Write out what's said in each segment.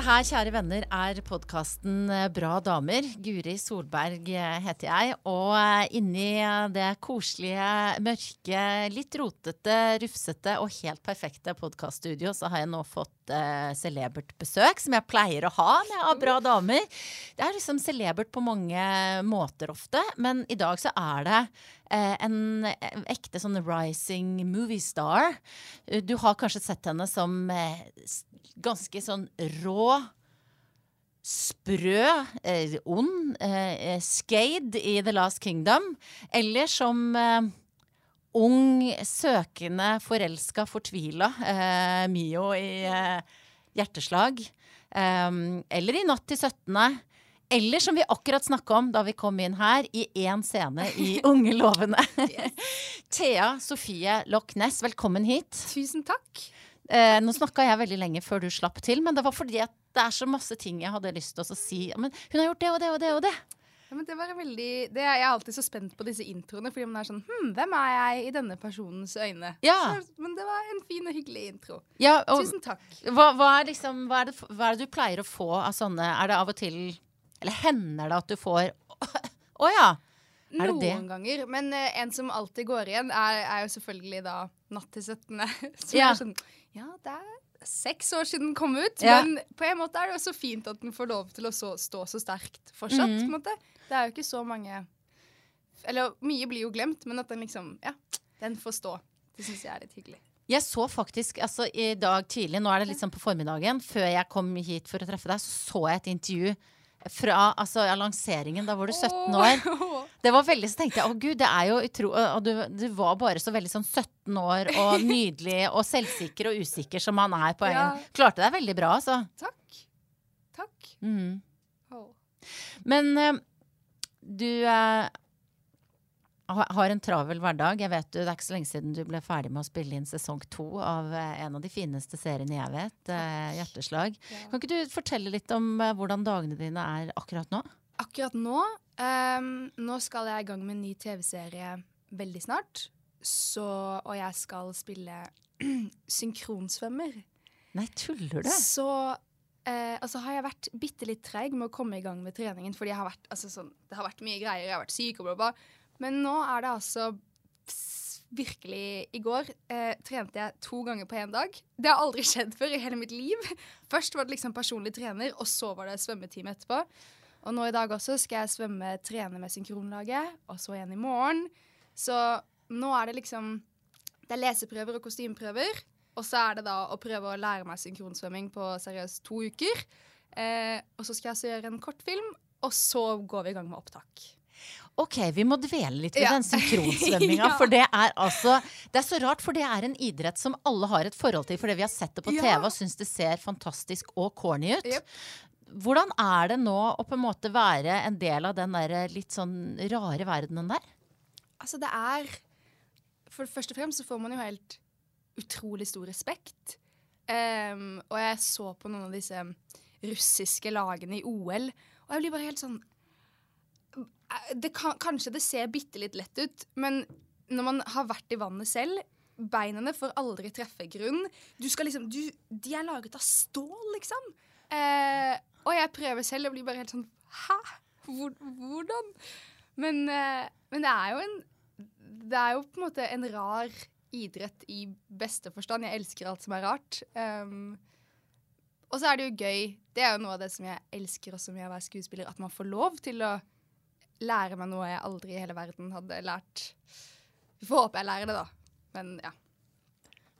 Dette her, kjære venner, er podkasten Bra damer. Guri Solberg heter jeg. Og inni det koselige, mørke, litt rotete, rufsete og helt perfekte podkaststudio så har jeg nå fått eh, celebert besøk, som jeg pleier å ha når jeg bra damer. Det er liksom celebert på mange måter ofte, men i dag så er det eh, en ekte sånn rising movie star. Du har kanskje sett henne som eh, ganske sånn rå, sprø, eh, ond, eh, skade i The Last Kingdom. Eller som eh, ung, søkende, forelska, fortvila eh, Mio i eh, Hjerteslag. Eller i Natt til 17. Eller som vi akkurat snakka om da vi kom inn her, i én scene i Unge lovende. Thea Sofie Loch Ness, velkommen hit. Tusen takk. Eh, nå snakka jeg veldig lenge før du slapp til, men det var fordi at det er så masse ting jeg hadde lyst til å si. Men hun har gjort det og det og det og det. Ja, men det var veldig det, Jeg er alltid så spent på disse introene, fordi man er sånn Hm, hvem er jeg i denne personens øyne? Ja. Så, men det var en fin og hyggelig intro. Ja, og Tusen takk. hva, hva, er liksom, hva, er det, hva er det du pleier å få av sånne Er det av og til Eller hender det at du får Å ja! Er det Noen det? ganger. Men uh, en som alltid går igjen, er, er jo selvfølgelig da Natt til 17. Så Ja. ja. sånn Ja, det er seks år siden den kom ut, Ja. men på en måte er det også fint at den får lov til å så, stå så sterkt fortsatt. Mhm. på en måte. Det er jo ikke så mange Eller mye blir jo glemt, men at den liksom Ja, den får stå. Det syns jeg er litt hyggelig. Jeg så faktisk altså, i dag tidlig, nå er det litt sånn på formiddagen, før jeg kom hit for å treffe deg, så så jeg et intervju fra altså, ja, lanseringen. Da var du 17 år. Det var veldig, Så tenkte jeg å gud, det er jo utro... Og du, du var bare så veldig sånn 17 år og nydelig og selvsikker og usikker som han er på en Ja. Klarte deg veldig bra, altså. Takk. Takk. Mm. Men du ha- har en travel hverdag. Jeg vet du, Det er ikke så lenge siden du ble ferdig med å spille inn sesong to av eh, en av de fineste seriene jeg vet, eh, 'Hjerteslag'. Ja. Kan ikke du fortelle litt om eh, hvordan dagene dine er akkurat nå? Akkurat nå um, Nå skal jeg i gang med en ny TV-serie veldig snart. Så, og jeg skal spille synkronsvømmer. Nei, tuller du? Så eh, altså har jeg vært bitte litt treig med å komme i gang med treningen. Fordi jeg har vært, altså sånn, det har vært mye greier, jeg har vært syk og bla, bla. Men nå er det altså virkelig I går eh, trente jeg to ganger på én dag. Det har aldri skjedd før i hele mitt liv. Først var det liksom personlig trener, og så var det svømmetime etterpå. Og nå i dag også skal jeg svømme, trene med synkronlaget, og så igjen i morgen. Så nå er det liksom Det er leseprøver og kostymeprøver. Og så er det da å prøve å lære meg synkronsvømming på seriøst to uker. Eh, og så skal jeg altså gjøre en kortfilm, og så går vi i gang med opptak. Ok, vi må dvele litt ved Ja. den synkronsvømminga. Ja. For det er altså Det er så rart, for det er en idrett som alle har et forhold til fordi vi har sett det på Ja. TV og syns det ser fantastisk og corny ut. Yep. Hvordan er det nå å på en måte være en del av den der litt sånn rare verdenen der? Altså, det er For det og fremst så får man jo helt utrolig stor respekt. Um, og jeg så på noen av disse russiske lagene i OL, og jeg blir bare helt sånn det kan, Kanskje det ser bitte litt lett ut, men når man har vært i vannet selv Beinene får aldri treffe grunn. Du skal liksom, du, de er laget av stål, liksom. Eh, og jeg prøver selv og blir bare helt sånn Hæ? Hvor, hvordan? Men, eh, men det er jo en Det er jo på en måte en rar idrett i beste forstand. Jeg elsker alt som er rart. Um, og så er det jo gøy. Det er jo noe av det som jeg elsker også med å være skuespiller, at man får lov til å lære meg noe jeg aldri i hele verden hadde lært. Vi får håpe jeg lærer det, da. Men ja.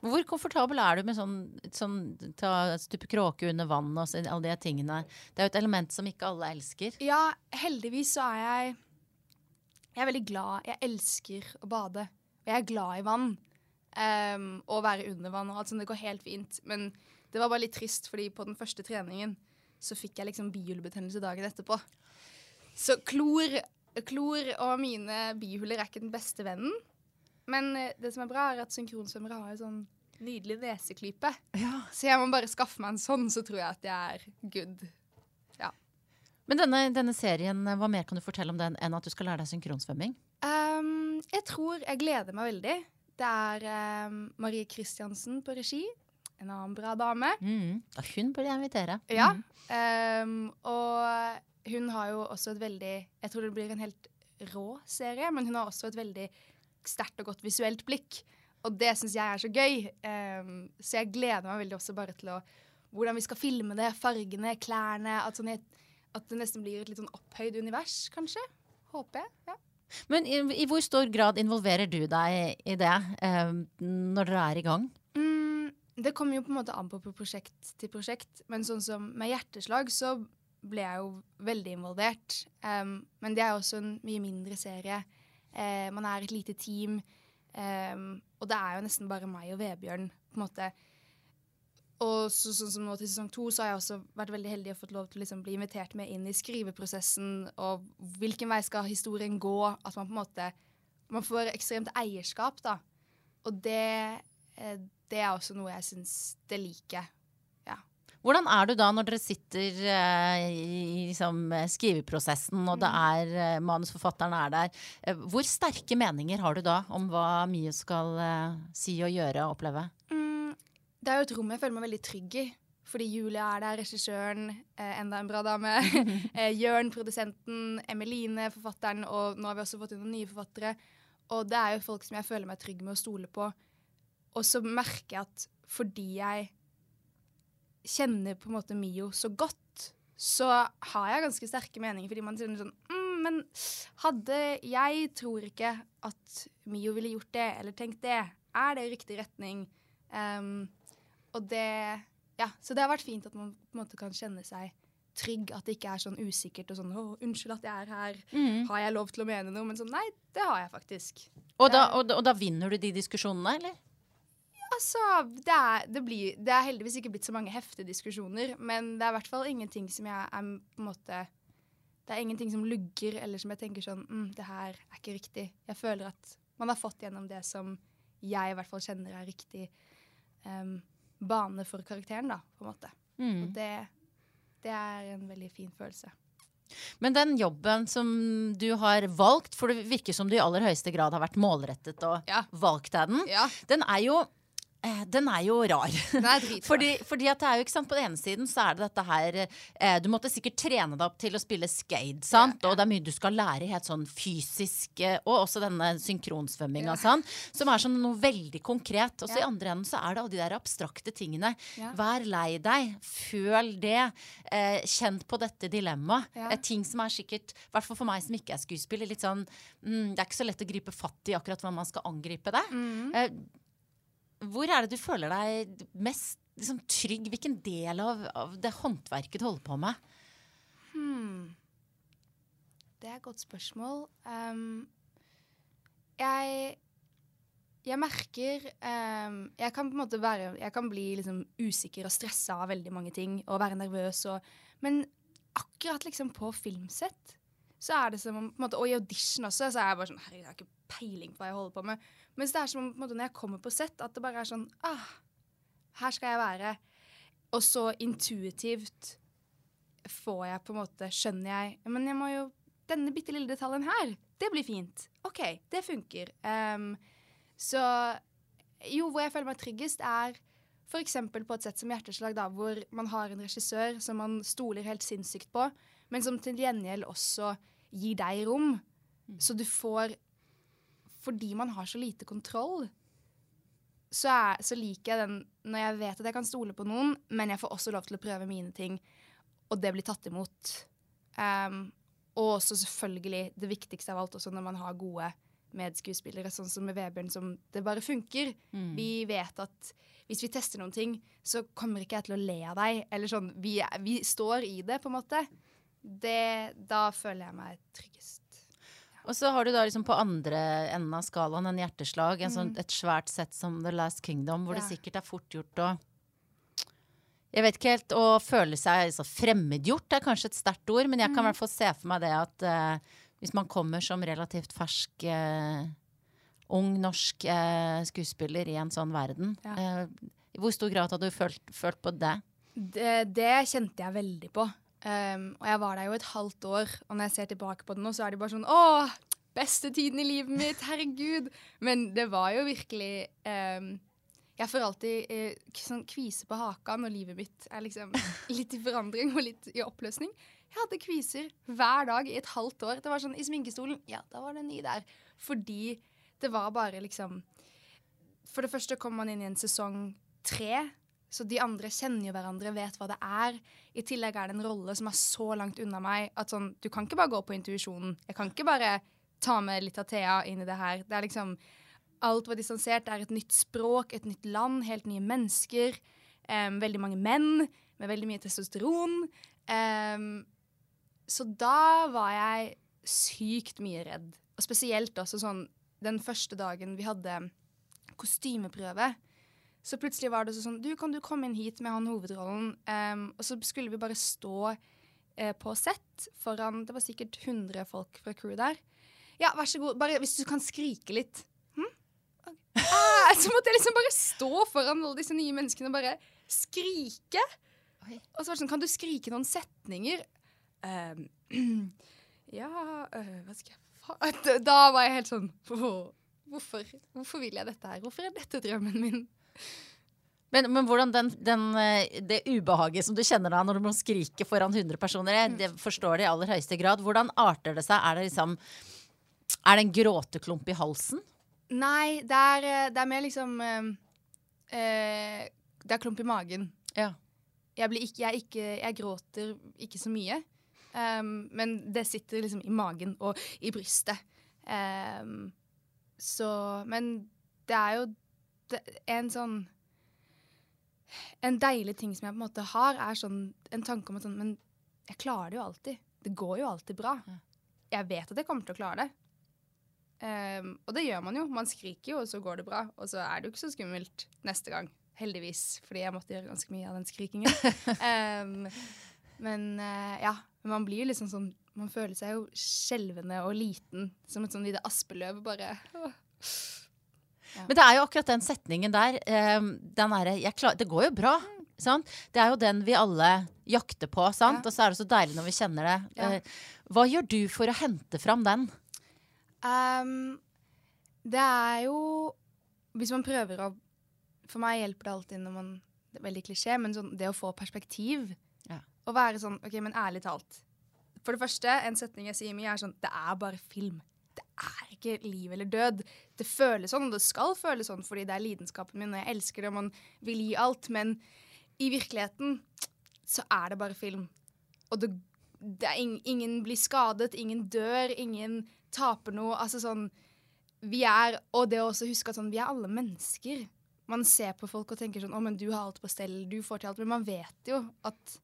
Hvor komfortabel er du med sånn, sånn ta stupe kråke under vann og så, alle de tingene? Det er jo et element som ikke alle elsker. Ja, heldigvis så er jeg Jeg er veldig glad. Jeg elsker å bade. Og jeg er glad i vann. Um, og være under vann og alt sånt. Det går helt fint. Men det var bare litt trist, fordi på den første treningen så fikk jeg liksom bihulebetennelse dagen etterpå. Så klor, klor og mine bihuler er ikke den beste vennen. Men eh, det som er bra, er at synkronsvømmere har en sånn nydelig neseklype. Så jeg må bare skaffe meg en sånn, så tror jeg at jeg er good. Men denne, denne serien, hva mer kan du fortelle om den enn at du skal lære deg synkronsvømming? Um, jeg tror jeg gleder meg veldig. Det er um, Marie Kristiansen på regi. en annen bra dame. Mm. Ja, hun burde jeg invitere. Ja. Mm. Um, og hun har jo også et veldig Jeg tror det blir en helt rå serie, men hun har også et veldig sterkt og godt visuelt blikk. Og det syns jeg er så gøy. Um, så jeg gleder meg veldig også bare til å hvordan vi skal filme det, fargene, klærne. At, sånn, at det nesten blir et litt sånn opphøyd univers, kanskje. Håper jeg. ja. Men i, i hvor stor grad involverer du deg i det um, når dere er i gang? Mm, det kommer jo på en måte an på på prosjekt til prosjekt. Men sånn som med hjerteslag så ble jeg jo veldig involvert. Um, men det er jo også en mye mindre serie. Uh, man er et lite team. Um, og det er jo nesten bare meg og Vebjørn, på en måte. Og så, sånn som nå til sesong to, så har jeg også vært veldig heldig og fått lov til å liksom bli invitert med inn i skriveprosessen. Og hvilken vei skal historien gå? At man på en måte Man får ekstremt eierskap, da. Og det, eh, det er også noe jeg syns det liker. Hvordan er du da når dere sitter eh, i liksom, skriveprosessen, og det er eh, manusforfatteren er der? Eh, hvor sterke meninger har du da om hva Mio skal eh, si og gjøre og oppleve? Mm, det er jo et rom jeg føler meg veldig trygg i. Fordi Julia er der, regissøren, eh, enda en bra dame. eh, Jørn, produsenten, Emeline, forfatteren, og nå har vi også fått inn noen nye forfattere. Og det er jo folk som jeg føler meg trygg med å stole på. Og så merker jeg at fordi jeg kjenner på en måte Mio så godt, så har jeg ganske sterke meninger. Fordi man sier sånn mm, Men hadde Jeg tror ikke at Mio ville gjort det eller tenkt det. Er det riktig retning? Um, og det Ja, så det har vært fint at man på en måte kan kjenne seg trygg. At det ikke er sånn usikkert og sånn 'Å, unnskyld at jeg er her. Har jeg lov til å mene noe?' Men sånn Nei, det har jeg faktisk. Og da, og, da- og da vinner du de diskusjonene, eller? Altså, det er, det, blir, det er heldigvis ikke blitt så mange heftige diskusjoner, men det er i hvert fall ingenting som jeg er på en måte Det er ingenting som lugger, eller som jeg tenker sånn mm, Det her er ikke riktig. Jeg føler at man har fått gjennom det som jeg i hvert fall kjenner er riktig um, bane for karakteren, da, på en måte. Mm. Og det, det er en veldig fin følelse. Men den jobben som du har valgt, for det virker som du i aller høyeste grad har vært målrettet og Ja. valgt deg den, Ja, den er jo, den er jo rar. er. Fordi, fordi at det er jo ikke sant, På den ene siden så er det dette her eh, Du måtte sikkert trene deg opp til å spille skate, sant? Ja, ja. og det er mye du skal lære helt sånn fysisk. eh, Og også denne synkronsvømminga, sånn, som er sånn noe veldig konkret. Og så i andre enden så er det alle de der abstrakte tingene. Ja. Vær lei deg. Føl det. Eh, kjenn på dette dilemmaet. Ja. Eh, ting som er sikkert, i hvert fall for meg som ikke er skuespiller, litt sånn mm, Det er ikke så lett å gripe fatt i akkurat hva man skal angripe det. Mm. Hvor er det du føler deg mest liksom, trygg? Hvilken del av, av det håndverket du holder på med? Hmm. Det er et godt spørsmål. Um, jeg jeg merker um, Jeg kan på en måte være Jeg kan bli liksom usikker og stressa av veldig mange ting og være nervøs og Men akkurat liksom på filmsett så er det som om på en måte, Og i audition også, så er jeg bare sånn Herregud, jeg har ikke peiling på hva jeg holder på med. Mens det er som om på måte, når jeg kommer på sett, at det bare er sånn ah, Her skal jeg være. Og så intuitivt får jeg på en måte Skjønner jeg Men jeg må jo Denne bitte lille detaljen her, det blir fint. OK, det funker. Um, så jo, hvor jeg føler meg tryggest, er f.eks. på et sett som Hjerteslag, da, hvor man har en regissør som man stoler helt sinnssykt på, men som til gjengjeld også gir deg rom. Så du får Fordi man har så lite kontroll, så, er, så liker jeg den når jeg vet at jeg kan stole på noen, men jeg får også lov til å prøve mine ting, og det blir tatt imot. Um, og også selvfølgelig det viktigste av alt, også når man har gode medskuespillere, sånn som med Vebjørn, som det bare funker. Vi vet at hvis vi tester noen ting, så kommer ikke jeg til å le av deg. Eller sånn, vi, vi står i det, på en måte. Det, da føler jeg meg tryggest. Og så har du da liksom på andre enden av skalaen en hjerteslag, en sånn, Mm. et svært sett som The Last Kingdom, hvor det sikkert er fort gjort å Jeg vet ikke helt, Å føle seg så fremmedgjort er kanskje et sterkt ord, men jeg kan i Mm. hvert fall se for meg det at uh, hvis man kommer som relativt fersk uh, ung norsk eh, skuespiller i en sånn verden, Ja. eh, i hvor stor grad hadde du følt, følt på det? Det, det kjente jeg veldig på. Um, og jeg var der jo et halvt år, og når jeg ser tilbake på det nå, så er det bare sånn Å, beste tiden i livet mitt! Herregud! Men det var jo virkelig um, Jeg får alltid uh, sånn kvise på haka når livet mitt er liksom litt i forandring og litt i oppløsning. Jeg hadde kviser hver dag i et halvt år. Det var sånn i sminkestolen, ja, da var det ny der. Fordi det var bare liksom For det første kom man inn i en sesong tre, så de andre kjenner jo hverandre, vet hva det er. I tillegg er det en rolle som er så langt unna meg at sånn, du kan ikke bare gå på intuisjonen. Jeg kan ikke bare ta med litt av Thea inn i det her. Det er liksom Alt var distansert. Det er et nytt språk, et nytt land, helt nye mennesker. Um, veldig mange menn med veldig mye testosteron. Um, så da var jeg sykt mye redd. Og spesielt også sånn den første dagen vi hadde kostymeprøve. Så plutselig var det sånn Du, kan du komme inn hit med han hovedrollen? Um, og så skulle vi bare stå uh, på sett foran Det var sikkert 100 folk fra crew der. Ja, vær så god. Bare hvis du kan skrike litt. Hm? Okay. Ah, så måtte jeg liksom bare stå foran alle disse nye menneskene og bare skrike. Okay. Og så var det sånn Kan du skrike noen setninger? Um, ja øh, Hva skal jeg faen? Da var jeg helt sånn Hvorfor, hvorfor vil jeg dette her? Hvorfor er dette drømmen min? Men, men hvordan den, den, eh, det ubehaget som du kjenner da når du må skrike foran 100 personer, jeg- det forstår det i aller høyeste grad. Hvordan arter det seg? Er det liksom Er det en gråteklump i halsen? Nei, det er, eh, det er mer liksom eh, Det er klump i magen. Ja. Jeg, blir ikke, jeg, ikke, jeg gråter ikke så mye. Um, men det sitter liksom i magen og i brystet. Um, så Men det er jo en sånn En deilig ting som jeg på en måte har, er sånn en tanke om at sånn Men jeg klarer det jo alltid. Det går jo alltid bra. Jeg vet at jeg kommer til å klare det. Um, og det gjør man jo. Man skriker jo, og så går det bra. Og så er det jo ikke så skummelt neste gang. Heldigvis, fordi jeg måtte gjøre ganske mye av den skrikingen. um, men uh, ja, man blir jo liksom sånn Man føler seg jo skjelvende og liten, som et sånn lite aspeløv. Bare Men det er jo akkurat den setningen der. eh, den er, jeg klar- Det går jo bra. Sant? Det er jo den vi alle jakter på, sant? Ja. og så er det så deilig når vi kjenner det. Ja. Eh, hva gjør du for å hente fram den? Um, det er jo Hvis man prøver å For meg hjelper det alltid når man Det er veldig klisjé, men sånn, det å få perspektiv. Ja. Å være sånn OK, men ærlig talt. For det første, en setning jeg sier mye, er sånn Det er bare film. Det er ikke liv eller død. Det føles sånn, og det skal føles sånn fordi det er lidenskapen min, og jeg elsker det, og man vil gi alt. Men i virkeligheten så er det bare film. Og det, det ing, ingen blir skadet, ingen dør, ingen taper noe. Altså sånn Vi er Og det å også huske at sånn, vi er alle mennesker. Man ser på folk og tenker sånn Å, men du har alt på stell, du får til alt. Men man vet jo at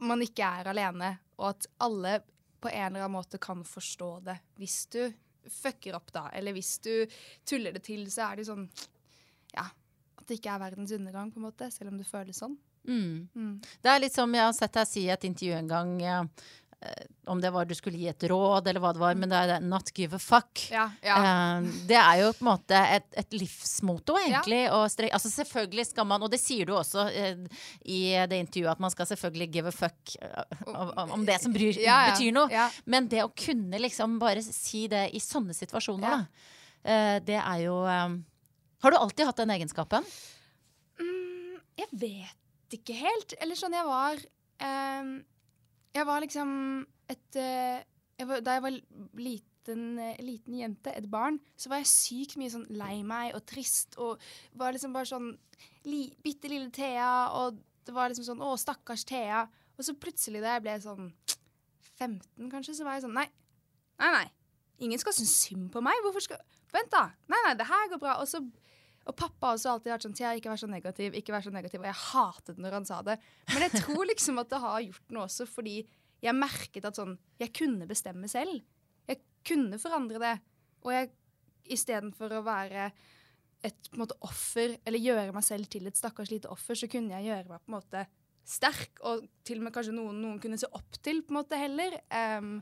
man ikke er alene, og at alle på en eller annen måte kan forstå det. Hvis du fucker opp, da, eller hvis du tuller det til, så er det sånn Ja. At det ikke er verdens undergang, på en måte, selv om det føles sånn. Mm. Mm. Det er litt som jeg har sett deg si i et intervju en gang, ja, om det var du skulle gi et råd, eller hva det var, men det er 'not give a fuck'. Ja, ja. Eh, det er jo på en måte et, et livsmotto, egentlig. Ja. Strek, altså selvfølgelig skal man, og det sier du også uh, i det intervjuet, at man skal selvfølgelig give a fuck uh, om, det som bryr, betyr noe. Men det å kunne liksom bare si det i sånne situasjoner, da, uh, det er jo eh, Har du alltid hatt den egenskapen? Mm, jeg vet ikke helt. Eller sånn, jeg var ehm, Jeg var liksom et eh, jeg var, Da jeg var liten, eh, liten jente, et barn, så var jeg sykt mye sånn lei meg og trist og var liksom bare sånn li, Bitte lille Thea, og det var liksom sånn Å, stakkars Thea. Og så plutselig da jeg ble sånn 15, kanskje, så var jeg sånn Nei, nei, nei. Ingen skal synes synd på meg. Hvorfor skal Vent, da. Nei, nei, det her går bra. Og så og pappa har også alltid vært sånn Thea, ikke vær så negativ, ikke vær så negativ. Og jeg hatet når han sa det. Men jeg tror liksom at det har gjort noe også, fordi jeg merket at sånn Jeg kunne bestemme selv. Jeg kunne forandre det. Og jeg istedenfor å være et måte, offer, eller gjøre meg selv til et stakkars lite offer, så kunne jeg gjøre meg på en måte sterk, og til og med kanskje noen noen kunne se opp til, på en måte, heller. Um,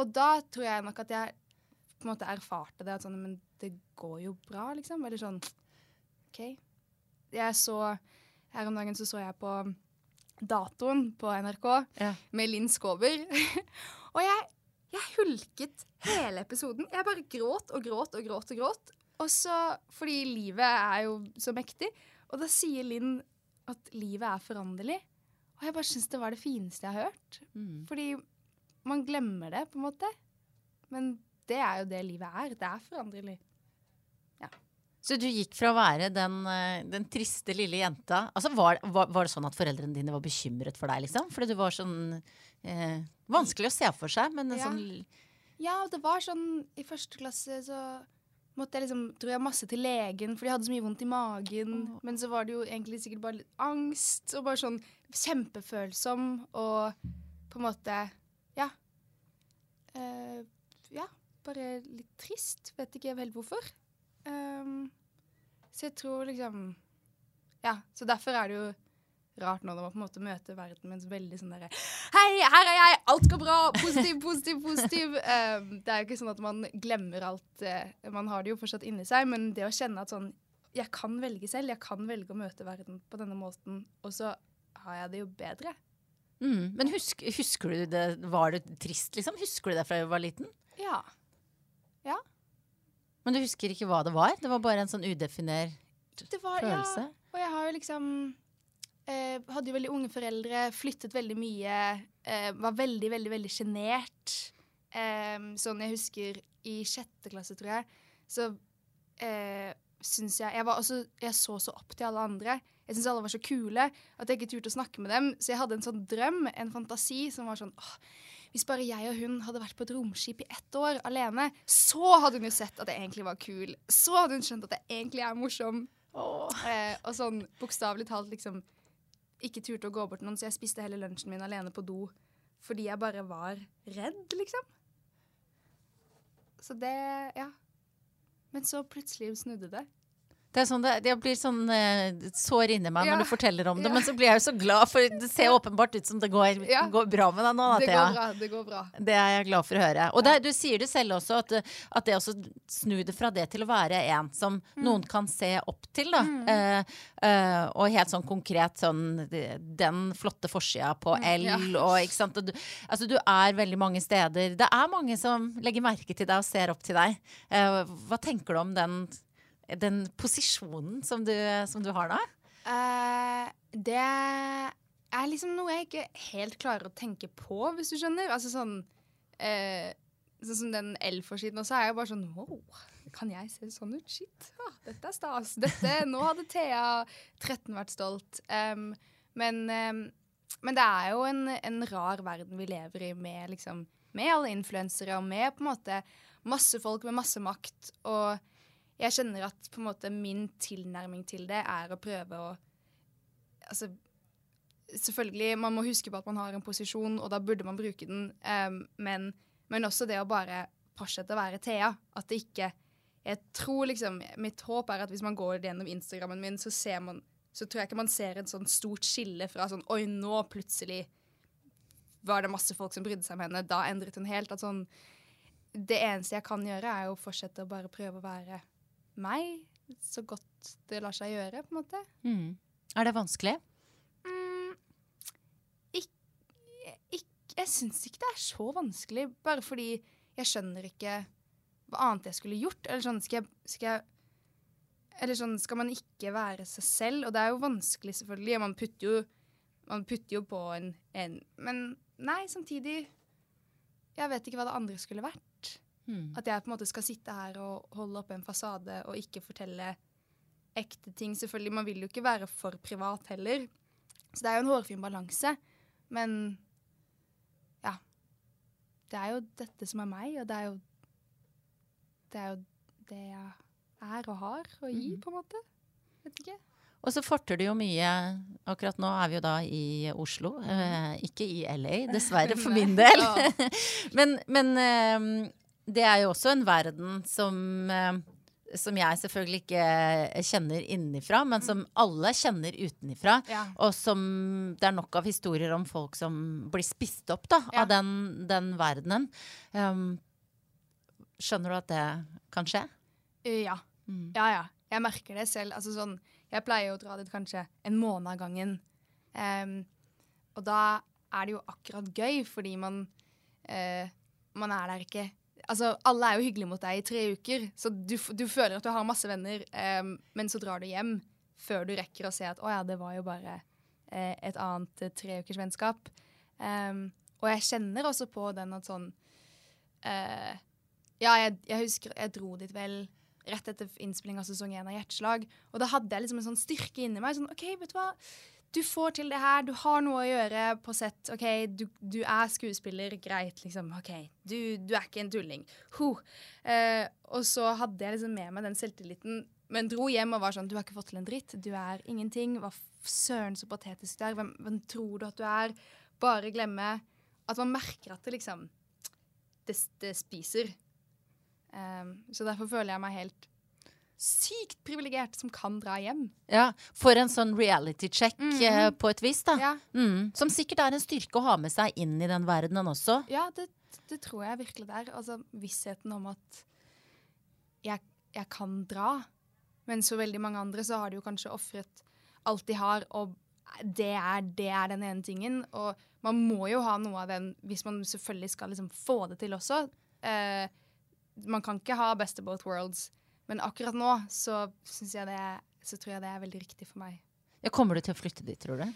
og da tror jeg nok at jeg på en måte erfarte det, at sånn, men det går jo bra, liksom. Eller sånn OK. Jeg så Her om dagen så så jeg på datoen på NRK Ja. med Linn Skåber. og jeg, jeg hulket hele episoden. Jeg bare gråt og gråt og gråt og gråt. Og så, fordi livet er jo så mektig. Og da sier Linn at livet er foranderlig. Og jeg bare syns det var det fineste jeg har hørt. Mm. Fordi man glemmer det, på en måte. Men det er jo det livet er. Det er foranderlig. Så du gikk fra å være den, eh, den triste lille jenta altså var, var, var det sånn at foreldrene dine var bekymret for deg, liksom? Fordi du var sånn eh, Vanskelig å se for seg, men en Ja. sånn Ja, det var sånn I første klasse så måtte jeg liksom Dro jeg masse til legen fordi jeg hadde så mye vondt i magen. Oh. Men så var det jo egentlig sikkert bare litt angst og bare sånn kjempefølsom og på en måte Ja. Eh, ja, bare litt trist. Vet ikke helt hvorfor. Ehm, så jeg tror liksom Ja, så derfor er det jo rart nå når man på en måte møter verden en veldig sånn derre Hei, her er jeg! Alt går bra! Positiv, positiv, positiv. Um, det er jo ikke sånn at man glemmer alt. eh, man har det jo fortsatt inni seg, men det å kjenne at sånn Jeg kan velge selv. Jeg kan velge å møte verden på denne måten, og så har jeg det jo bedre. mm. Men husk, husker du det Var du trist, liksom? Husker du det fra du var liten? Ja. Ja. Men du husker ikke hva det var? Det var bare en sånn udefinert var, følelse? Ja, og jeg har jo liksom eh, Hadde jo veldig unge foreldre, flyttet veldig mye. Eh, var veldig, veldig, veldig sjenert. Eh, sånn jeg husker i sjette klasse, tror jeg, så eh, syns jeg jeg, var også, jeg så så opp til alle andre. Jeg syntes alle var så kule at jeg ikke turte å snakke med dem. Så jeg hadde en sånn drøm, en fantasi, som var sånn åh, Hvis bare jeg og hun hadde vært på et romskip i ett år alene, så hadde hun jo sett at jeg egentlig var kul. Så hadde hun skjønt at jeg egentlig er morsom. Eh, og sånn bokstavelig talt liksom ikke turte å gå bort noen, så jeg spiste hele lunsjen min alene på do fordi jeg bare var redd, liksom. Så det Ja. Men så plutselig snudde det. Det, er sånn det, det blir sånn uh, sår inni meg Ja. når du forteller om det, Ja. men så blir jeg jo så glad, for det ser åpenbart ut som det går, Ja. går bra med deg nå. da, Det går bra. Det går bra. Det er jeg glad for å høre. Og det, du sier det selv også, at, at det også snu det fra det til å være en som Mm. noen kan se opp til. Da. Mm. Uh, uh, og helt sånn konkret sånn Den flotte forsida på L Mm, og ikke sant. Og du, altså, du er veldig mange steder. Det er mange som legger merke til deg og ser opp til deg. Hva tenker du om den, den posisjonen som du, som du har da? Uh, det er liksom noe jeg ikke helt klarer å tenke på, hvis du skjønner. Altså sånn uh, Sånn som den L-forsiden også, er jeg bare sånn Wow, kan jeg se sånn ut? Shit, ah, dette er stas. Dette, nå hadde Thea 13 vært stolt. Um, men, um, men det er jo en, en rar verden vi lever i med liksom med alle influensere og med på en måte masse folk med masse makt. Og jeg kjenner at på en måte min tilnærming til det er å prøve å Altså Selvfølgelig, man må huske på at man har en posisjon, og da burde man bruke den. um, men, men også det å bare fortsette å være Thea. At det ikke Jeg tror liksom Mitt håp er at hvis man går gjennom Instagrammen min, så ser man så tror jeg ikke man ser et sånn stort skille fra sånn Oi, nå plutselig var det masse folk som brydde seg om henne. Da endret hun helt. At sånn Det eneste jeg kan gjøre, er å fortsette å bare prøve å være meg så godt det lar seg gjøre, på en måte. Mm. Er det vanskelig? Mm, ikke, ikk- jeg syns ikke det er så vanskelig, bare fordi jeg skjønner ikke hva annet jeg skulle gjort. Eller sånn, skal jeg, skal jeg Eller sånn, skal man ikke være seg selv? Og det er jo vanskelig, selvfølgelig. Man putter jo, man putter jo på en, en Men nei, samtidig Jeg vet ikke hva det andre skulle vært. Mm. At jeg på en måte skal sitte her og holde oppe en fasade og ikke fortelle ekte ting. Selvfølgelig, Man vil jo ikke være for privat heller. Så det er jo en hårfin balanse. Men ja. Det er jo dette som er meg, og det er jo Det er jo det jeg er og har å gi, mm. på en måte. Vet ikke. Og så forter det jo mye Akkurat nå er vi jo da i Oslo, eh, ikke i LA, dessverre for min del. Men men eh, det er jo også en verden som eh, som jeg selvfølgelig ikke kjenner innenfra, men som alle kjenner utenifra. Ja. Og som det er nok av historier om folk som blir spist opp da, Ja. av den, den verdenen. Um, skjønner du at det kan skje? Eh, Ja. Mm. Ja, ja. Jeg merker det selv. Altså sånn, jeg pleier å dra dit kanskje en måned av gangen. Um, og da er det jo akkurat gøy, fordi man, uh, man er der ikke Altså, alle er jo hyggelige mot deg i tre uker, så du, du føler at du har masse venner, um, men så drar du hjem før du rekker å se at å ja, det var jo bare eh, et annet eh, treukers vennskap. Um, og jeg kjenner også på den at sånn uh, Ja, jeg, jeg husker jeg dro dit vel rett etter innspilling av sesong én av Hjerteslag, og da hadde jeg liksom en sånn styrke inni meg. sånn, OK, vet du hva? Du får til det her, du har noe å gjøre på sett. OK, du, du er skuespiller, greit, liksom. OK, du, du er ikke en tulling. Ho. Eh, og så hadde jeg liksom med meg den selvtilliten, men dro hjem og var sånn Du har ikke fått til en dritt. Du er ingenting. Hva søren så patetisk du er. Hvem, hvem tror du at du er? Bare glemme at man merker at det liksom Det, det spiser. Um, så derfor føler jeg meg helt sykt privilegert som kan dra hjem. Ja, For en sånn reality check Mhm. eh, på et vis, da. Ja, Mm, som sikkert er en styrke å ha med seg inn i den verdenen også. ja det, det tror jeg virkelig det er. Altså vissheten om at jeg, jeg kan dra. Mens for veldig mange andre så har de jo kanskje ofret alt de har, og det er, det er den ene tingen. Og man må jo ha noe av den hvis man selvfølgelig skal liksom få det til også. Eh, man kan ikke ha best of both worlds. Men akkurat nå så, jeg det, så tror jeg det er veldig riktig for meg. Ja, kommer du til å flytte dit, tror du?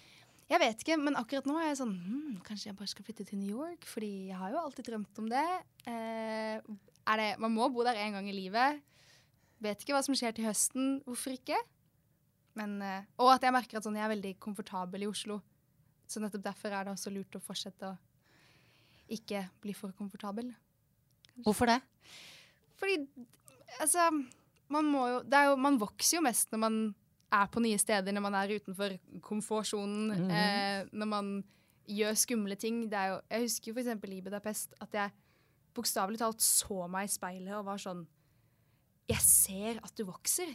Jeg vet ikke, men akkurat nå er jeg sånn hmm, Kanskje jeg bare skal flytte til New York? Fordi jeg har jo alltid drømt om det. Eh, er det man må bo der en gang i livet. Vet ikke hva som skjer til høsten. Hvorfor ikke? Men, eh, og at jeg merker at sånn, jeg er veldig komfortabel i Oslo. Så nettopp derfor er det også lurt å fortsette å ikke bli for komfortabel. Hvorfor det? Fordi altså man må jo, det jo Man vokser jo mest når man er på nye steder, når man er utenfor komfortsonen, Mhm. eh, når man gjør skumle ting. Det jo, jeg husker jo f.eks. i Budapest at jeg bokstavelig talt så meg i speilet og var sånn Jeg ser at du vokser.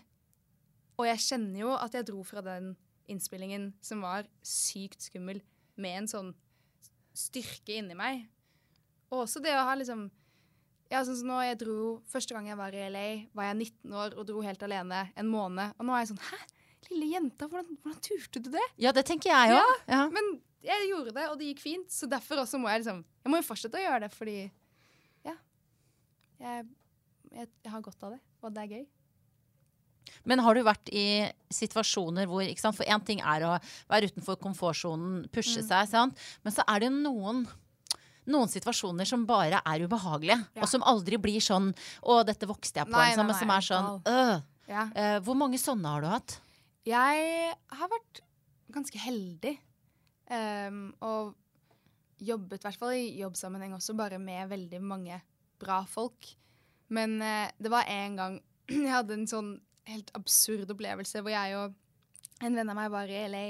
Og jeg kjenner jo at jeg dro fra den innspillingen som var sykt skummel, med en sånn styrke inni meg. Og også det å ha liksom ja, sånn som nå, jeg dro, Første gang jeg var i LA, var jeg 19 år og dro helt alene en måned. Og nå er jeg sånn Hæ? Lille jenta, hvordan, hvordan turte du det? Ja, det tenker jeg òg. Ja. Men jeg gjorde det, og det gikk fint. Så derfor også må jeg liksom Jeg må jo fortsette å gjøre det, fordi Ja. Jeg, jeg, jeg har godt av det, og det er gøy. Men har du vært i situasjoner hvor? For én ting er å være utenfor komfortsonen, pushe Mm. seg, sant? men så er det noen noen situasjoner som bare er ubehagelige, Ja. og som aldri blir sånn 'Å, dette vokste jeg på', Nei, liksom, nei, nei, som er sånn øh. Ja. uh, Hvor mange sånne har du hatt? Jeg har vært ganske heldig. Um, og jobbet, i hvert fall i jobbsammenheng også, bare med veldig mange bra folk. Men uh, det var en gang jeg hadde en sånn helt absurd opplevelse hvor jeg og en venn av meg var i LA.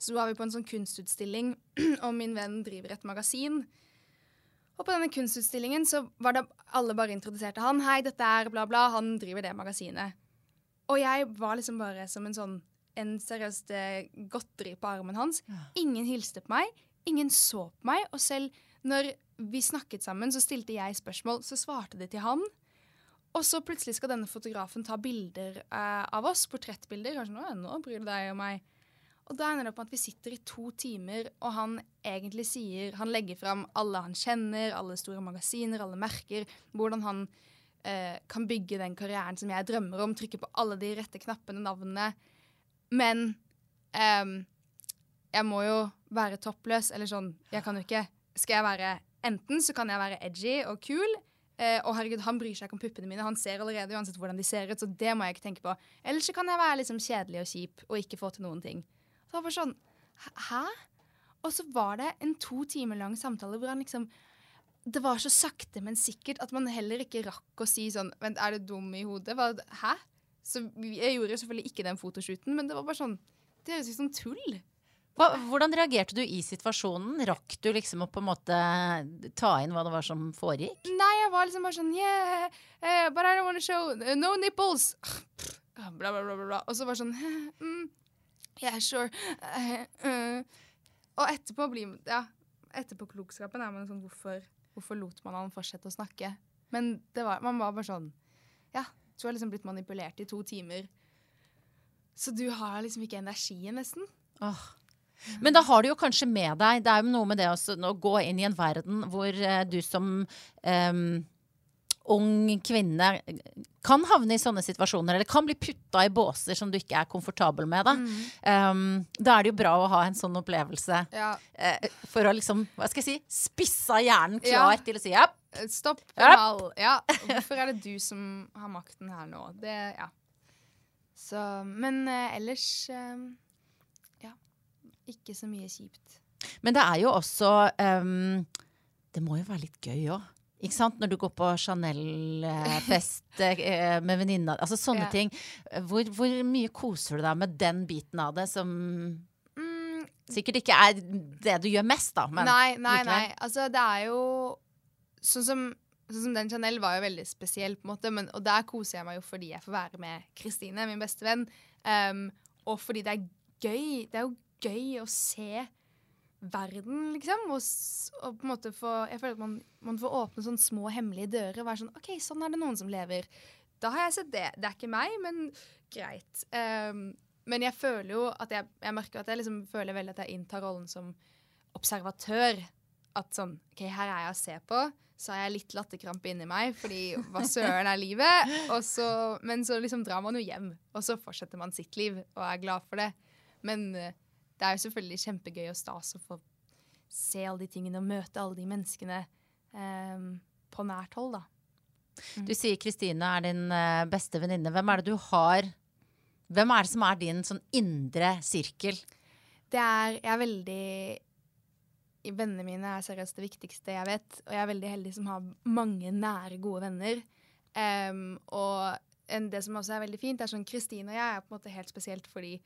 Så var vi på en sånn kunstutstilling, og min venn driver et magasin. Og på denne kunstutstillingen så var det alle bare introduserte han. Hei, dette er bla, bla. Han driver det magasinet. Og jeg var liksom bare som en sånn en seriøst eh, godteri på armen hans. Ingen hilste på meg. Ingen så på meg. Og selv når vi snakket sammen, så stilte jeg spørsmål, så svarte de til han. Og så plutselig skal denne fotografen ta bilder eh, av oss, portrettbilder. Kanskje nå, nå bryr du deg om meg. Og da ender det opp med at vi sitter i to timer, og han egentlig sier Han legger fram alle han kjenner, alle store magasiner, alle merker. Hvordan han eh, kan bygge den karrieren som jeg drømmer om. Trykke på alle de rette knappene, navnene. Men eh, jeg må jo være toppløs, eller sånn Jeg kan jo ikke Skal jeg være Enten så kan jeg være edgy og kul. Eh, og herregud, han bryr seg ikke om puppene mine. Han ser allerede uansett hvordan de ser ut, så det må jeg ikke tenke på. Eller så kan jeg være liksom kjedelig og kjip og ikke få til noen ting. Så det var bare sånn Hæ? Og så var det en to timer lang samtale hvor han liksom Det var så sakte, men sikkert at man heller ikke rakk å si sånn Vent, er du dum i hodet? Hæ? Så jeg gjorde jo selvfølgelig ikke den fotoshooten, men det var bare sånn Det høres ut som tull. Hva, hvordan reagerte du i situasjonen? Rakk du liksom å på en måte ta inn hva det var som foregikk? Nei, jeg var liksom bare sånn Yeah, eh, but I don't want to show eh, No nipples. Bla, bla, bla, bla. Og så bare sånn mm, Yeah, sure. Eh, eh. Og etterpå blir Ja, etterpåklokskapen er man sånn Hvorfor, hvorfor lot man han fortsette å snakke? Men var, man var bare sånn Ja, du har liksom blitt manipulert i to timer. Så du har liksom ikke energien, nesten. Oh. Men da har du jo kanskje med deg Det er jo noe med det å gå inn i en verden hvor eh, du som em, ung kvinne kan havne i sånne situasjoner, eller kan bli putta i båser som du ikke er komfortabel med. Da, um, da er det jo bra å ha en sånn opplevelse Ja. uh, for å liksom, hva skal jeg si, spissa hjernen klar Ja. til å si ja. Eh, Stopp. Ja. Ja. Hvorfor er det du som har makten her nå? Det, ja. Så, men uh, ellers eh, Ja. Ikke så mye kjipt. Men det er jo også um, Det må jo være litt gøy òg. Ikke sant? Når du går på Chanel-fest eh, med venninna Altså sånne Ja. ting. Hvor, hvor mye koser du deg med den biten av det som Mm, sikkert ikke er det du gjør mest, da. Men nei, nei, nei. Altså, det er jo Sånn som, sånn som den Chanel var jo veldig spesiell, på en måte, men, og der koser jeg meg jo fordi jeg får være med Kristine, min beste venn. Um, og fordi det er gøy. Det er jo gøy å se verden, liksom. Og, og på en måte få Jeg føler at man, man får åpne sånne små hemmelige dører og være sånn OK, sånn er det noen som lever. Da har jeg sett det. Det er ikke meg, men greit. Um, men jeg føler jo at jeg, jeg merker at jeg liksom føler veldig at jeg inntar rollen som observatør. At sånn OK, her er jeg og ser på. Så har jeg litt latterkrampe inni meg, fordi hva søren er livet? Så, men så liksom drar man jo hjem, og så fortsetter man sitt liv og er glad for det. Men eh, det er jo selvfølgelig kjempegøy og stas å få se alle de tingene og møte alle de menneskene um, på nært hold, da. Du sier Kristine er din eh, beste venninne. Hvem er det du har Hvem er det som er din sånn indre sirkel? Det er Jeg er veldig Vennene mine er seriøst det viktigste jeg vet. Og jeg er veldig heldig som har mange nære, gode venner. Um, og en, det som også er veldig fint, er sånn Kristine og jeg er på en måte helt spesielt fordi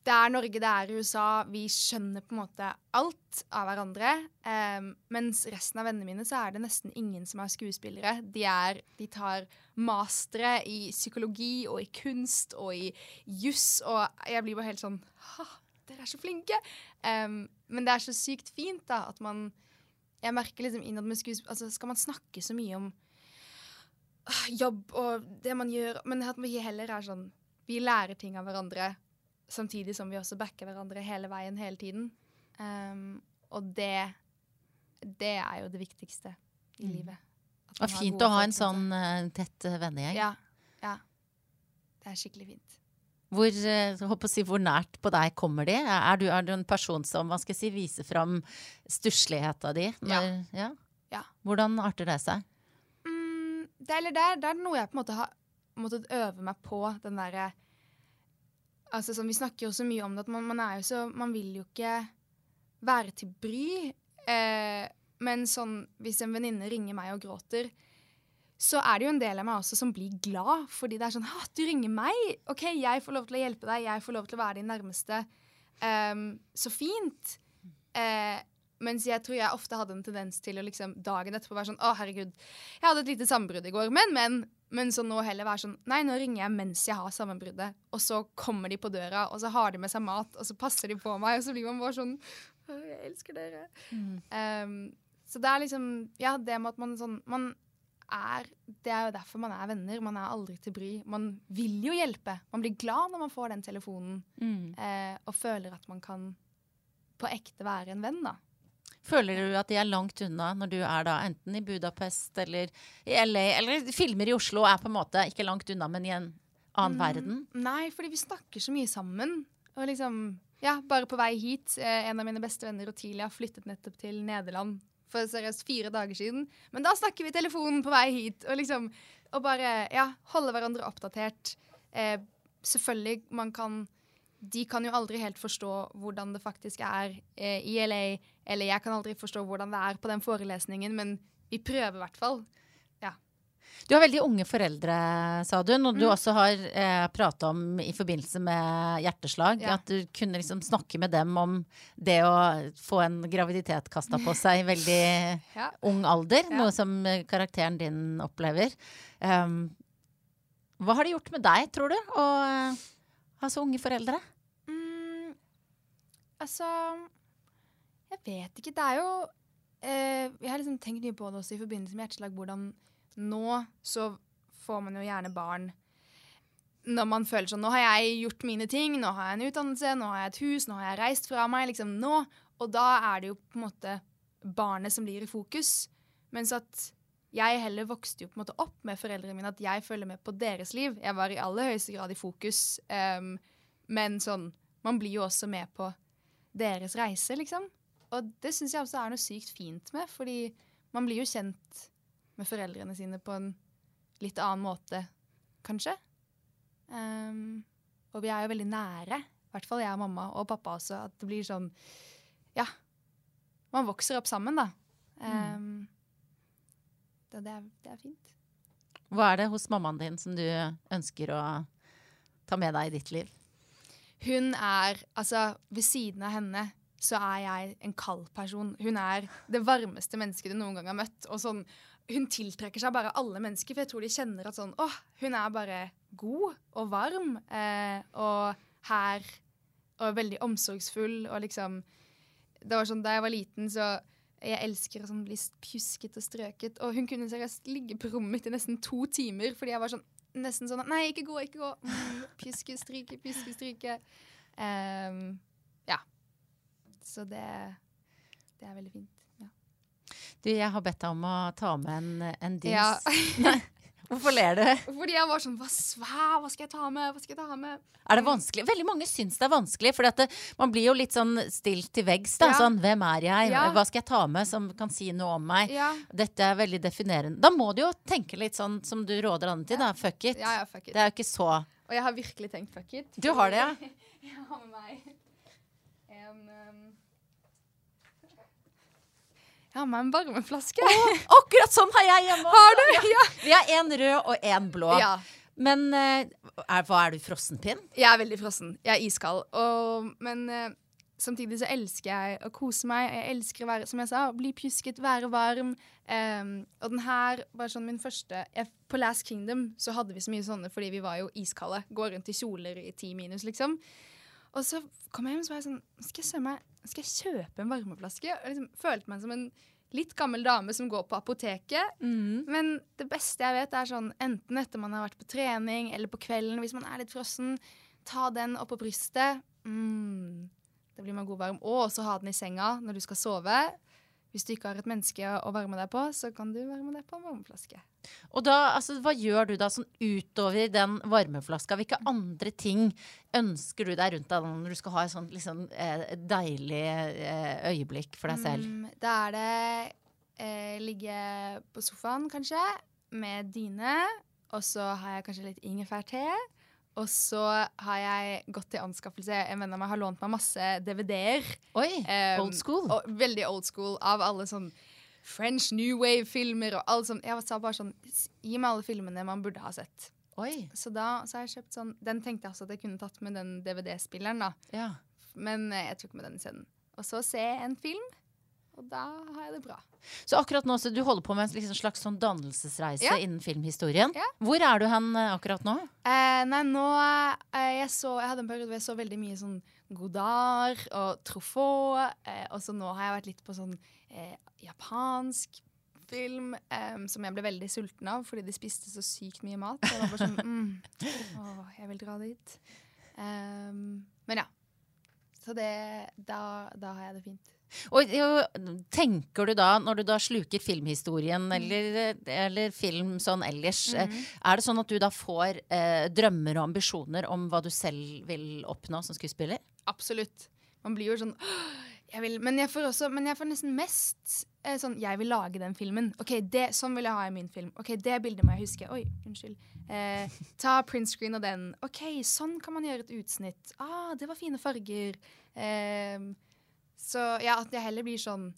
det er Norge, det er USA. Vi skjønner på en måte alt av hverandre. Um, mens resten av vennene mine så er det nesten ingen som er skuespillere. De, er, de tar mastere i psykologi og i kunst og i juss, og jeg blir bare helt sånn ha, dere er så flinke! Um, men det er så sykt fint, da, at man Jeg merker liksom innad med skuespill Altså, skal man snakke så mye om ah, jobb og det man gjør, men at vi heller er sånn Vi lærer ting av hverandre, samtidig som vi også backer hverandre hele veien, hele tiden. Um, og det Det er jo det viktigste i Mm. livet. Har fint å ha en sånn uh, tett eh, vennegjeng. Ja. Ja. Det er skikkelig fint. Hvor, eh, si, hvor nært på deg kommer de? Er du, er du en person som hva skal jeg si, viser fram stussligheta di? Ja. ja. Ja. Hvordan arter det seg? Mm, det, det er noe jeg på en måte har måttet øve meg på. Den derre Altså sånn, Vi snakker jo så mye om det at man, man er jo så Man vil jo ikke være til bry. Eh, men sånn hvis en venninne ringer meg og gråter, så er det jo en del av meg også som blir glad. Fordi det er sånn «Hå, Du ringer meg! OK, jeg får lov til å hjelpe deg. Jeg får lov til å være din nærmeste. Um, så fint. Eh, mens jeg tror jeg ofte hadde en tendens til å liksom dagen etterpå være sånn Å, herregud, jeg hadde et lite sambrudd i går. Men, men. Men så nå heller være sånn Nei, nå ringer jeg mens jeg har sammenbruddet. Og så kommer de på døra, og så har de med seg mat, og så passer de på meg, og så blir man bare sånn jeg elsker dere. Ehm, så det er liksom Ja, det med at man sånn Man er Det er jo derfor man er venner. Man er aldri til bry. Man vil jo hjelpe. Man blir glad når man får den telefonen eh, og føler at man kan på ekte være en venn, da. Føler du at de er langt unna når du er da enten i Budapest eller i LA, eller filmer i Oslo er på en måte ikke langt unna, men i en annen verden? Nei, fordi vi snakker så mye sammen. Og liksom Ja, bare på vei hit. Eh, en av mine beste venner, Otilia, flyttet nettopp til Nederland for seriøst fire dager siden. Men da snakker vi i telefonen på vei hit, og liksom Og bare, ja, holde hverandre oppdatert. Eh, selvfølgelig, man kan De kan jo aldri helt forstå hvordan det faktisk er eh, i LA, eller jeg kan aldri forstå hvordan det er på den forelesningen, men vi prøver i hvert fall. Du har veldig unge foreldre, sa du, og du Mm. også har eh, prata om i forbindelse med hjerteslag, Ja. at du kunne liksom snakke med dem om det å få en graviditet kasta på seg i veldig Ja. ung alder, noe som eh, karakteren din opplever. Um, hva har det gjort med deg, tror du, å eh, ha så unge foreldre? Mm, altså Jeg vet ikke. Det er jo eh, Jeg har liksom tenkt mye på det også i forbindelse med hjerteslag. Hvordan nå så får man jo gjerne barn når man føler sånn Nå har jeg gjort mine ting, nå har jeg en utdannelse, nå har jeg et hus, nå har jeg reist fra meg. liksom nå. Og da er det jo på en måte barnet som blir i fokus. Mens at jeg heller vokste jo på en måte opp med foreldrene mine, at jeg følger med på deres liv. Jeg var i aller høyeste grad i fokus, um, men sånn Man blir jo også med på deres reise, liksom. Og det syns jeg også er noe sykt fint med, fordi man blir jo kjent med foreldrene sine på en litt annen måte, kanskje. Um, og vi er jo veldig nære, i hvert fall jeg og mamma og pappa også, at det blir sånn Ja. Man vokser opp sammen, da. Um, det, det, er, det, er, fint. Hva er det hos mammaen din som du ønsker å ta med deg i ditt liv? Hun er Altså, ved siden av henne så er jeg en kald person. Hun er det varmeste mennesket du noen gang har møtt. Og sånn, hun tiltrekker seg bare alle mennesker, for jeg tror de kjenner at sånn åh, hun er bare god og varm. Eh, og her og veldig omsorgsfull og liksom Det var sånn da jeg var liten, så jeg elsker å sånn bli pjusket og strøket. Og hun kunne seriøst ligge på rommet mitt i nesten to timer fordi jeg var sånn nesten sånn Nei, ikke gå, ikke gå. Mm, pjuske, stryke, pjuske, stryke. Um. Så det, det er veldig fint. Ja. Du, jeg har bedt deg om å ta med en, en dings. Ja. Hvorfor ler du? Fordi jeg var sånn hva, hva, skal jeg ta med? Hva skal jeg ta med? Er det vanskelig? Veldig mange syns det er vanskelig. For man blir jo litt sånn stilt til veggs. ja. Sånn, Hvem er jeg? Ja. Hva skal jeg ta med som kan si noe om meg? Ja. Dette er veldig definerende. Da må du jo tenke litt sånn som du råder andre til. da, Fuck it. Ja, ja, fuck it. Det er jo ikke så Og jeg har virkelig tenkt fuck it. Du har det, ja? jeg har med meg en um jeg har med en varmeflaske. Oh, akkurat sånn har jeg hjemme. Har du? Ja. Vi har én rød og én blå. Ja. Men uh, er, hva er du, frossenpinn? Jeg er veldig frossen. Jeg er iskald. Og, men uh, samtidig så elsker jeg å kose meg. Jeg elsker å være, som jeg sa, bli pjusket, være varm. Um, og den her var sånn min første jeg, På Last Kingdom så hadde vi så mye sånne fordi vi var jo iskalde. Går rundt i kjoler i ti minus, liksom. Og så kom jeg hjem og så var jeg sånn Skal jeg, meg, skal jeg kjøpe en varmeflaske? Og liksom følte meg som en litt gammel dame som går på apoteket. Mm. Men det beste jeg vet, er sånn enten etter man har vært på trening eller på kvelden, hvis man er litt frossen, ta den opp på brystet. Mm. Da blir man god varm. Og også ha den i senga når du skal sove. Hvis du ikke har et menneske å varme deg på, så kan du varme deg på en varmeflaske. Og da, altså, Hva gjør du da sånn utover den varmeflaska? Hvilke andre ting ønsker du deg rundt deg når du skal ha et sånt liksom, eh, deilig eh, øyeblikk for deg selv? Mm, da er det eh, ligge på sofaen, kanskje, med dyne. Og så har jeg kanskje litt ingefærte. Og så har jeg gått til anskaffelse. En venn av meg har lånt meg masse DVD-er. Oi, um, Old school. Og, veldig old school av alle sånn French New Wave-filmer og alt sånt. Jeg sa bare sånn Gi meg alle filmene man burde ha sett. Oi. Så da så har jeg kjøpt sånn Den tenkte jeg også at jeg kunne tatt med den DVD-spilleren, da. Ja. Men eh, jeg tok med den isteden. Og så se en film. Og da har jeg det bra. Så akkurat nå, så du holder på med en liksom slags sånn dannelsesreise ja. innen filmhistorien. Ja. Hvor er du hen eh, akkurat nå? Eh, nei, nå eh, jeg, så, jeg hadde en periode hvor jeg så veldig mye sånn Godard og Truffaut. Eh, og så nå har jeg vært litt på sånn eh, japansk film um, som jeg ble veldig sulten av fordi de spiste så sykt mye mat. Jeg var bare sånn mm, Å, jeg vil dra dit. Men ja. Så det da, da har jeg det fint. Og, tenker du da, når du da sluker filmhistorien mm. eller, eller, film sånn ellers, mm. er det sånn at du da får eh, drømmer og ambisjoner om hva du selv vil oppnå som skuespiller? Absolutt. Man blir jo sånn jeg vil, men, jeg får også, men jeg får nesten mest eh, sånn Jeg vil lage den filmen. Ok, det, Sånn vil jeg ha i min film. Ok, Det bildet må jeg huske. Oi, unnskyld. Eh, ta printscreen av den. Ok, sånn kan man gjøre et utsnitt. Ah, det var fine farger. Eh, så ja, at jeg heller blir sånn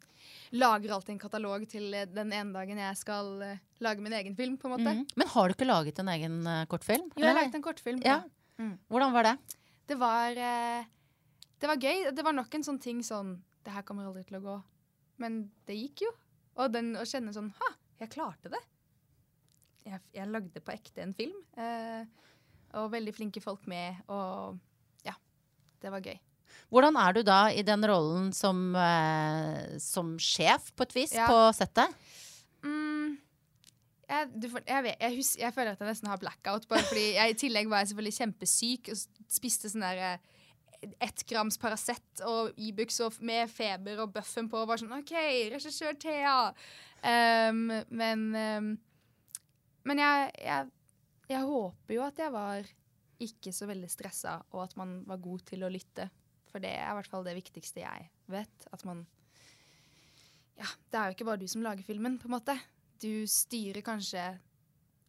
Lager alltid en katalog til den ene dagen jeg skal uh, lage min egen film. på en måte. Mm. Men har du ikke laget en egen uh, kortfilm? Jo, jeg har laget en kortfilm. Ja. Mm. Hvordan var det? Det var, uh, det var gøy. Det var nok en sånn ting sånn Det her kommer aldri til å gå. Men det gikk jo. Og den, å kjenne sånn Ha, jeg klarte det. Jeg, jeg lagde på ekte en film. og veldig flinke folk med. Og ja, det var gøy. Hvordan er du da i den rollen som, eh, som sjef, på et vis, ja. på settet? Mm, jeg, du, jeg, vet, jeg, husker, jeg, føler at jeg nesten har blackout. Bare fordi jeg, I tillegg var jeg selvfølgelig kjempesyk og spiste sånn der eh, ett grams Paracet og Ibux e med feber og bøffen på. Og var sånn OK, regissør Thea. Um, men um, men jeg, jeg, jeg, håper jo at jeg var ikke så veldig stressa, og at man var god til å lytte. For det er i hvert fall det viktigste jeg vet. At man Ja, det er jo ikke bare du som lager filmen, på en måte. Du styrer kanskje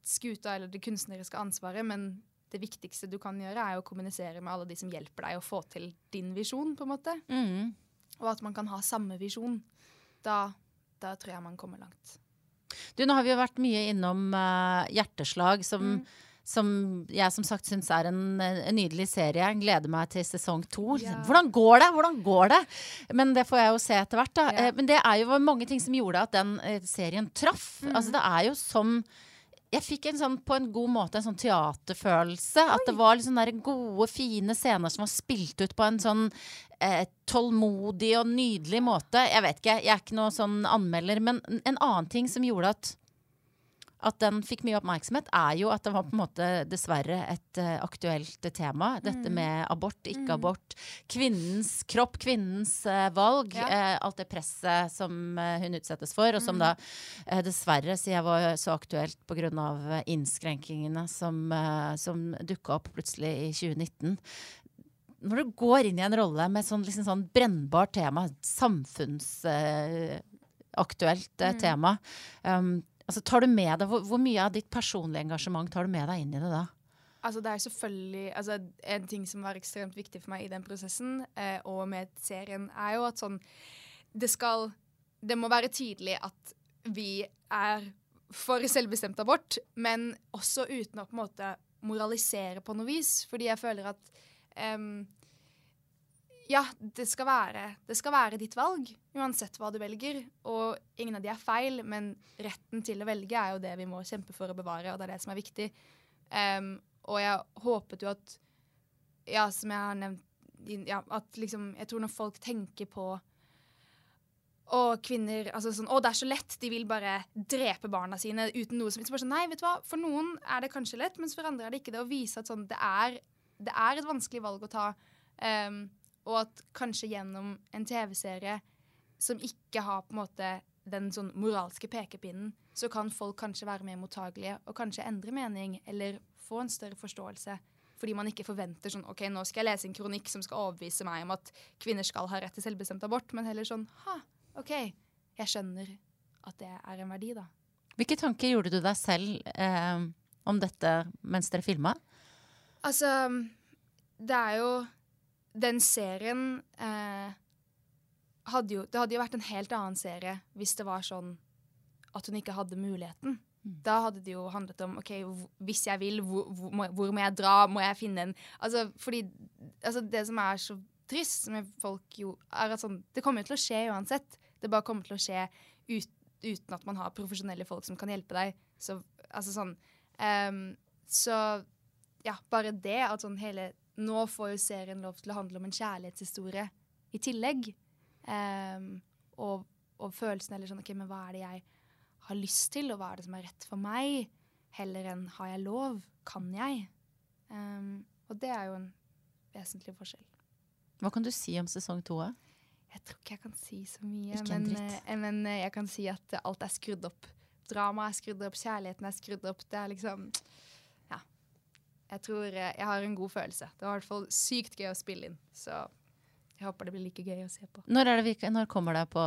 skuta eller det kunstneriske ansvaret, men det viktigste du kan gjøre, er å kommunisere med alle de som hjelper deg å få til din visjon, på en måte. Mm. Og at man kan ha samme visjon. Da, da tror jeg man kommer langt. Du, nå har vi jo vært mye innom uh, hjerteslag, som, mm. Som, jeg som sagt syns er en, en, nydelig serie. Jeg gleder meg til sesong to. Ja. Hvordan går det? Hvordan går det? Men det får jeg jo se etter hvert. Ja. Uh, men det er jo mange ting som gjorde at den uh, serien traff. Mm. Altså, det er jo som jeg fikk en sånn, på en god måte en sånn teaterfølelse. Oi. At det var liksom der gode, fine scener som var spilt ut på en sånn eh, tålmodig og nydelig måte. Jeg vet ikke, jeg er ikke noen sånn anmelder, men en annen ting som gjorde at at den fikk mye oppmerksomhet, er jo at det var på en måte dessverre et uh, aktuelt tema. Dette mm. med abort, ikke mm. abort. Kvinnens kropp, kvinnens uh, valg. Ja. Uh, alt det presset som hun utsettes for, og som mm. da dessverre, sier jeg, var så aktuelt pga. innskrenkingene som, som dukka opp plutselig i 2019 når du går inn i en rolle med sånn, liksom sånn brennbart tema, samfunnsaktuelt uh, mm. tema, um, Altså, tar du med deg, hvor, hvor, mye av ditt personlige engasjement tar du med deg inn i det da? Altså, det er selvfølgelig altså, En ting som var ekstremt viktig for meg i den prosessen, eh, og med serien, er jo at sånn Det skal Det må være tydelig at vi er for selvbestemt abort, men også uten å på en måte moralisere på noe vis. Fordi jeg føler at um, ja, det skal, være, det skal være ditt valg, uansett hva du velger. Og ingen av de er feil, men retten til å velge er jo det vi må kjempe for å bevare, og det er det som er viktig. Um, og jeg håpet jo at Ja, som jeg har nevnt ja, at liksom Jeg tror når folk tenker på og kvinner altså sånn, Å, det er så lett. De vil bare drepe barna sine uten noe som sånn, Nei, vet du hva. For noen er det kanskje lett, mens for andre er det ikke det. Å vise at sånn, det, er, det er et vanskelig valg å ta. Um, og at kanskje gjennom en TV-serie som ikke har på en måte den sånn moralske pekepinnen, så kan folk kanskje være mer mottagelige og kanskje endre mening eller få en større forståelse. Fordi man ikke forventer sånn OK, nå skal jeg lese en kronikk som skal overbevise meg om at kvinner skal ha rett til selvbestemt abort, men heller sånn ha, OK, jeg skjønner at det er en verdi, da. Hvilke tanker gjorde du deg selv eh, om dette mens dere filma? Altså, det er jo den serien eh, hadde jo, Det hadde jo vært en helt annen serie hvis det var sånn at hun ikke hadde muligheten. Mm. Da hadde det jo handlet om OK, hvis jeg vil, hvor, hvor, hvor, må jeg dra? Må jeg finne en Altså, fordi altså, Det som er så trist med folk jo, er at sånn Det kommer jo til å skje uansett. Det bare kommer til å skje ut, uten at man har profesjonelle folk som kan hjelpe deg. Så altså sånn um, Så ja, bare det at sånn hele nå får jo serien lov til å handle om en kjærlighetshistorie i tillegg. Um, og, og, følelsen eller sånn OK, men hva er det jeg har lyst til, og hva er det som er rett for meg? Heller enn har jeg lov? Kan jeg? Um, og det er jo en vesentlig forskjell. Hva kan du si om sesong to? Jeg tror ikke jeg kan si så mye. Men, eh, men, eh, jeg kan si at alt er skrudd opp. Dramaet er skrudd opp, kjærligheten er skrudd opp. Det er liksom jeg tror eh, jeg har en god følelse. Det var i hvert fall sykt gøy å spille inn. Så jeg håper det blir like gøy å se på. Når, vi, når kommer det på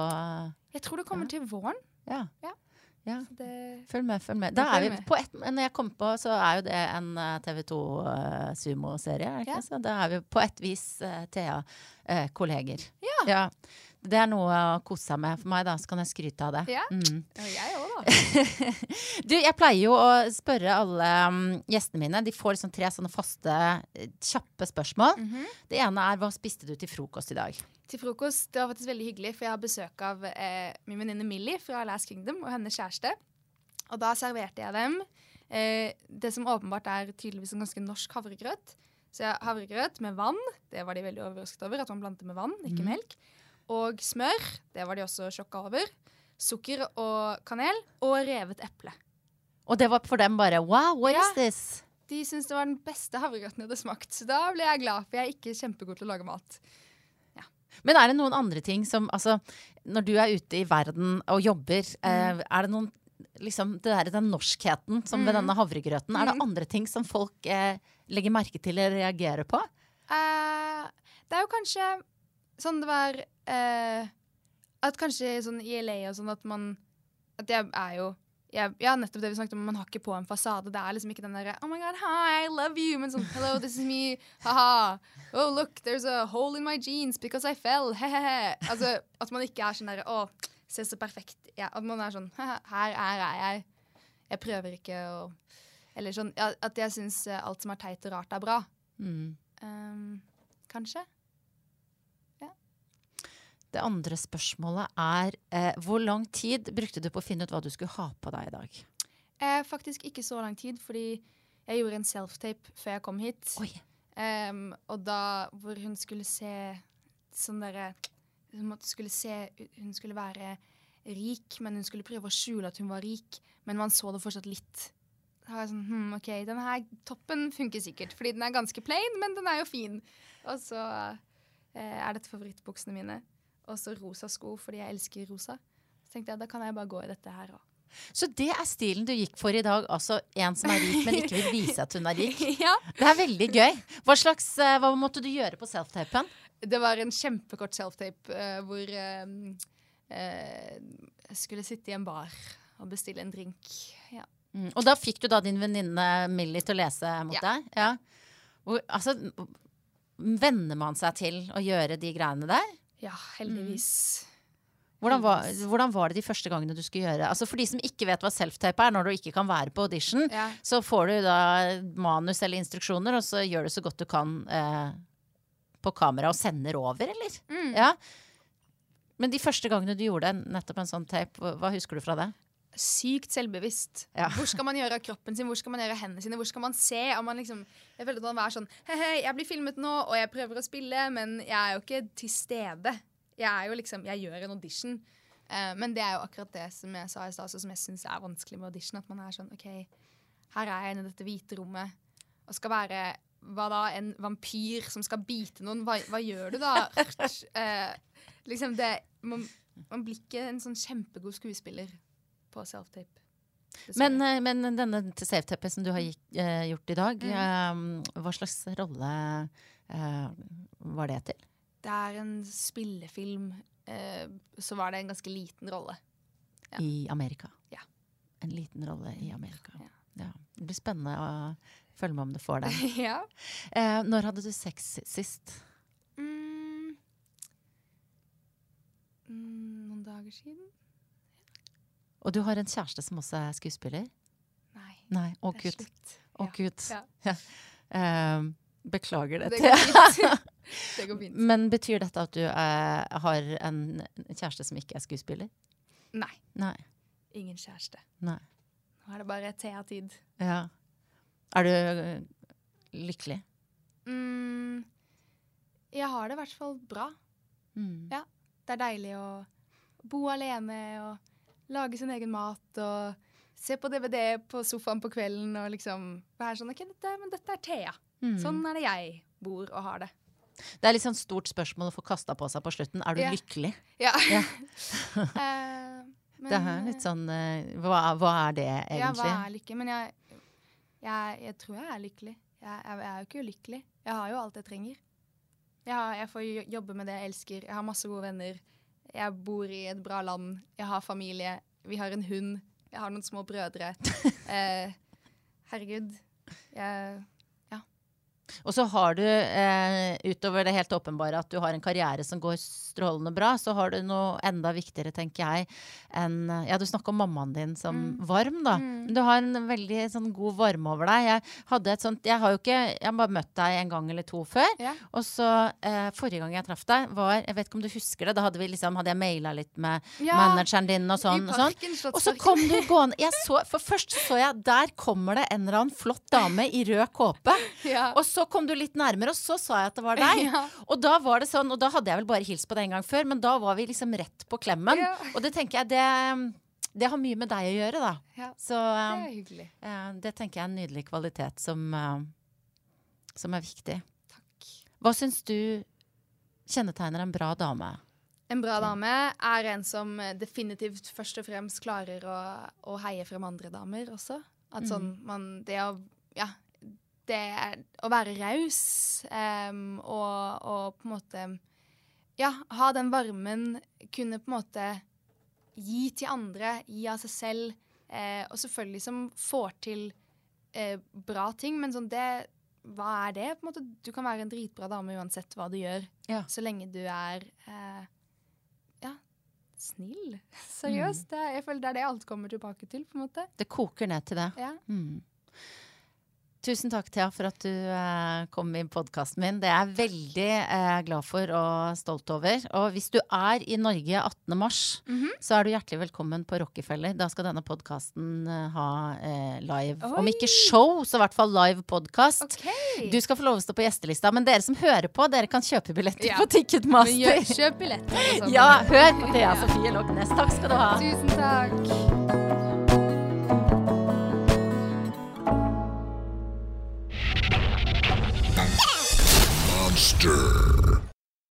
Jeg tror det kommer ja. til våren. Ja. ja. ja. Det, følg med, følg med. Da er vi på et, når jeg kommer på, så er jo det en eh, TV2 uh, eh, sumoserie. Så da er vi på et vis uh, Thea-kolleger. ja. ja. Det er noe å kose seg med for meg, da. Så kan jeg skryte av det. Ja, mm. jeg òg, da. du, jeg pleier jo å spørre alle um, gjestene mine. De får liksom tre sånne faste, eh, kjappe spørsmål. Mm -hmm. Det ene er hva spiste du til frokost i dag? Til frokost, Det var faktisk veldig hyggelig, for jeg har besøk av eh, min venninne Millie fra Last Kingdom og hennes kjæreste. Og da serverte jeg dem eh, det som åpenbart er tydeligvis en ganske norsk havregrøt. Så jeg havregrøt med vann. Det var de veldig overrasket over, at man blandet med vann, ikke mm. melk og smør. Det var de også sjokka over. Sukker og kanel og revet eple. Og det var for dem bare Wow, what ja. is this? de syntes det var den beste havregrøten jeg hadde smakt. Så da ble jeg glad, for jeg er ikke kjempegod til å lage mat. Men er det noen andre ting som Altså, når du er ute i verden og jobber, eh, er det noen liksom det der, Den norskheten som ved denne havregrøten, er det andre ting som folk eh, legger merke til eller reagerer på? Uh, det er jo kanskje sånn det var eh, At kanskje sånn i LA og sånn at man At jeg er jo jeg, Ja, nettopp det vi snakket om, man har ikke på en fasade. Det er liksom ikke den derre Oh my God, hi, I love you. Men sånn Hello, this is me. Ha-ha. Oh, look, there's a hole in my jeans because I fell. He-he-he. Altså, at man ikke er sånn derre Å, se så perfekt. Ja, at man er sånn Her er jeg. Jeg prøver ikke å Eller sånn ja, At jeg syns eh, alt som er teit og rart, er bra. Mm. Um, kanskje. Det andre spørsmålet er eh, hvor lang tid brukte du på å finne ut hva du skulle ha på deg i dag? Eh, faktisk ikke så lang tid, fordi jeg gjorde en self-tape før jeg kom hit. Em, og da hvor hun skulle se sånn derre Hun skulle se Hun skulle være rik, men hun skulle prøve å skjule at hun var rik. Men man så det fortsatt litt. Da var jeg sånn hm, OK, den her toppen funker sikkert, fordi den er ganske plain, men den er jo fin. Og så eh, er dette favorittbuksene mine. Og så rosa sko, fordi jeg elsker rosa. Så tenkte jeg da kan jeg bare gå i dette her òg. Så det er stilen du gikk for i dag. Altså en som er rik, men ikke vil vise at hun er rik. ja. Det er veldig gøy. Hva, slags, eh, hva måtte du gjøre på self-tapen? Det var en kjempekort self-tape eh, hvor uh, uh, jeg skulle sitte i en bar og bestille en drink. Ja. Mm. Og da fikk du da din venninne Millie til å lese mot Ja. deg? Ja. Hvor, altså, venner man seg til å gjøre de greiene der? Ja, heldigvis. Hvordan var, hvordan var det de første gangene du skulle gjøre Altså For de som ikke vet hva self-tape er, når du ikke kan være på audition, Ja. så får du da manus eller instruksjoner, og så gjør du så godt du kan eh, på kamera og sender over, eller? Mm. Ja. Men de første gangene du gjorde nettopp en sånn tape, hva, hva husker du fra det? Sykt selvbevisst. Ja. Hvor skal man gjøre av kroppen sin? Hvor skal man gjøre av hendene sine? Hvor skal man se? Om man liksom, jeg føler at man er sånn Hei, hei, jeg blir filmet nå, og jeg prøver å spille, men jeg er jo ikke til stede. Jeg er jo liksom, jeg gjør en audition. Uh, men det er jo akkurat det som jeg sa i stad, som jeg syns er vanskelig med audition. At man er sånn OK, her er jeg inne i dette hvite rommet og skal være hva da, en vampyr som skal bite noen? Hva, hva gjør du da? uh, liksom det man, man blir ikke en sånn kjempegod skuespiller på self-tape. Men, eh, men denne self-tapen som du har eh, gjort i dag, Mm. eh, hva slags rolle var det til? det er en spillefilm, så var det en ganske liten rolle. Ja. I Amerika? Ja. En liten rolle i Amerika. Ja. Ja. Det blir spennende å følge med om du får den. ja. Eh, når hadde du sex sist? Mm. Mm, noen dager siden? Og du har en kjæreste som også er skuespiller? Nei. Nei, å det er slutt. Å Ja. gud. Ja. Eh, beklager det. Det går fint. det går fint. Men betyr dette at du eh, har en kjæreste som ikke er skuespiller? Nei. Nei. Ingen kjæreste. Nei. Nå er det bare Thea-tid. Ja. Er du eh, lykkelig? Mm. Jeg har det i hvert fall bra. Mm. Ja. Det er deilig å bo alene og lage sin egen mat og se på DVD på sofaen på kvelden og liksom være sånn OK, dette, men dette er Thea. Mm. Sånn er det jeg bor og har det. Det er litt sånn stort spørsmål å få kasta på seg på slutten. Er du yeah. lykkelig? Ja. Ja. Eh, men, det er litt sånn eh, hva, hva er det egentlig? Ja, hva er lykke? Men jeg, jeg, jeg tror jeg er lykkelig. Jeg, jeg, jeg er jo ikke ulykkelig. Jeg har jo alt jeg trenger. Jeg, har, jeg får jobbe med det jeg elsker. Jeg har masse gode venner. Jeg bor i et bra land. Jeg har familie. Vi har en hund. Jeg har noen små brødre. Eh, herregud. Jeg, Og så har du, eh, utover det helt åpenbare at du har en karriere som går strålende bra, så har du noe enda viktigere, tenker jeg, enn Ja, du snakker om mammaen din som Mm. varm, da. Mm. Du har en veldig sånn god varme over deg. Jeg hadde et sånt Jeg har jo ikke Jeg har bare møtt deg en gang eller to før. ja. Og så eh, Forrige gang jeg traff deg, var Jeg vet ikke om du husker det. Da hadde vi liksom Hadde jeg maila litt med Ja, manageren din og sånn. Og sånn. parken, Og så kom du gående jeg så, For først så jeg Der kommer det en eller annen flott dame i rød kåpe. ja. Og så kom du litt nærmere, og så sa jeg at det var deg. Ja. Og da var det sånn, og da hadde jeg vel bare hilst på det en gang før, men da var vi liksom rett på klemmen. Ja. Og det tenker jeg, det, det har mye med deg å gjøre, da. Ja, Så det eh, er hyggelig. eh, det tenker jeg er en nydelig kvalitet som, uh, som er viktig. Takk. Hva syns du kjennetegner en bra dame? En bra dame er en som definitivt først og fremst klarer å, å heie frem andre damer også. At sånn man Det å Ja. Det er å være raus um, og, og på en måte Ja, ha den varmen, kunne på en måte gi til andre, gi av seg selv. Eh, og selvfølgelig som får til eh, bra ting, men sånn det Hva er det? på en måte? Du kan være en dritbra dame uansett hva du gjør, Ja. så lenge du er eh, ja, snill. Seriøst. Det, er- jeg føler det er det alt kommer tilbake til, på en måte. Det koker ned til det. Ja. Mm. Tusen takk, Thea, for at du eh, kom i podkasten min. Det er jeg veldig eh, glad for og stolt over. Og hvis du er i Norge 18. mars, Mhm. så er du hjertelig velkommen på Rockefeller. Da skal denne podkasten eh, ha eh, live. Om ikke show, så i hvert fall live podkast. Okay. Du skal få lov å stå på gjestelista, men dere som hører på, dere kan kjøpe billetter Ja. på Ticketmaster. Men gjør, kjøp billetter. sånn. Ja, hør på Thea Sofie Lognes. Takk skal du ha. Tusen takk. Monster.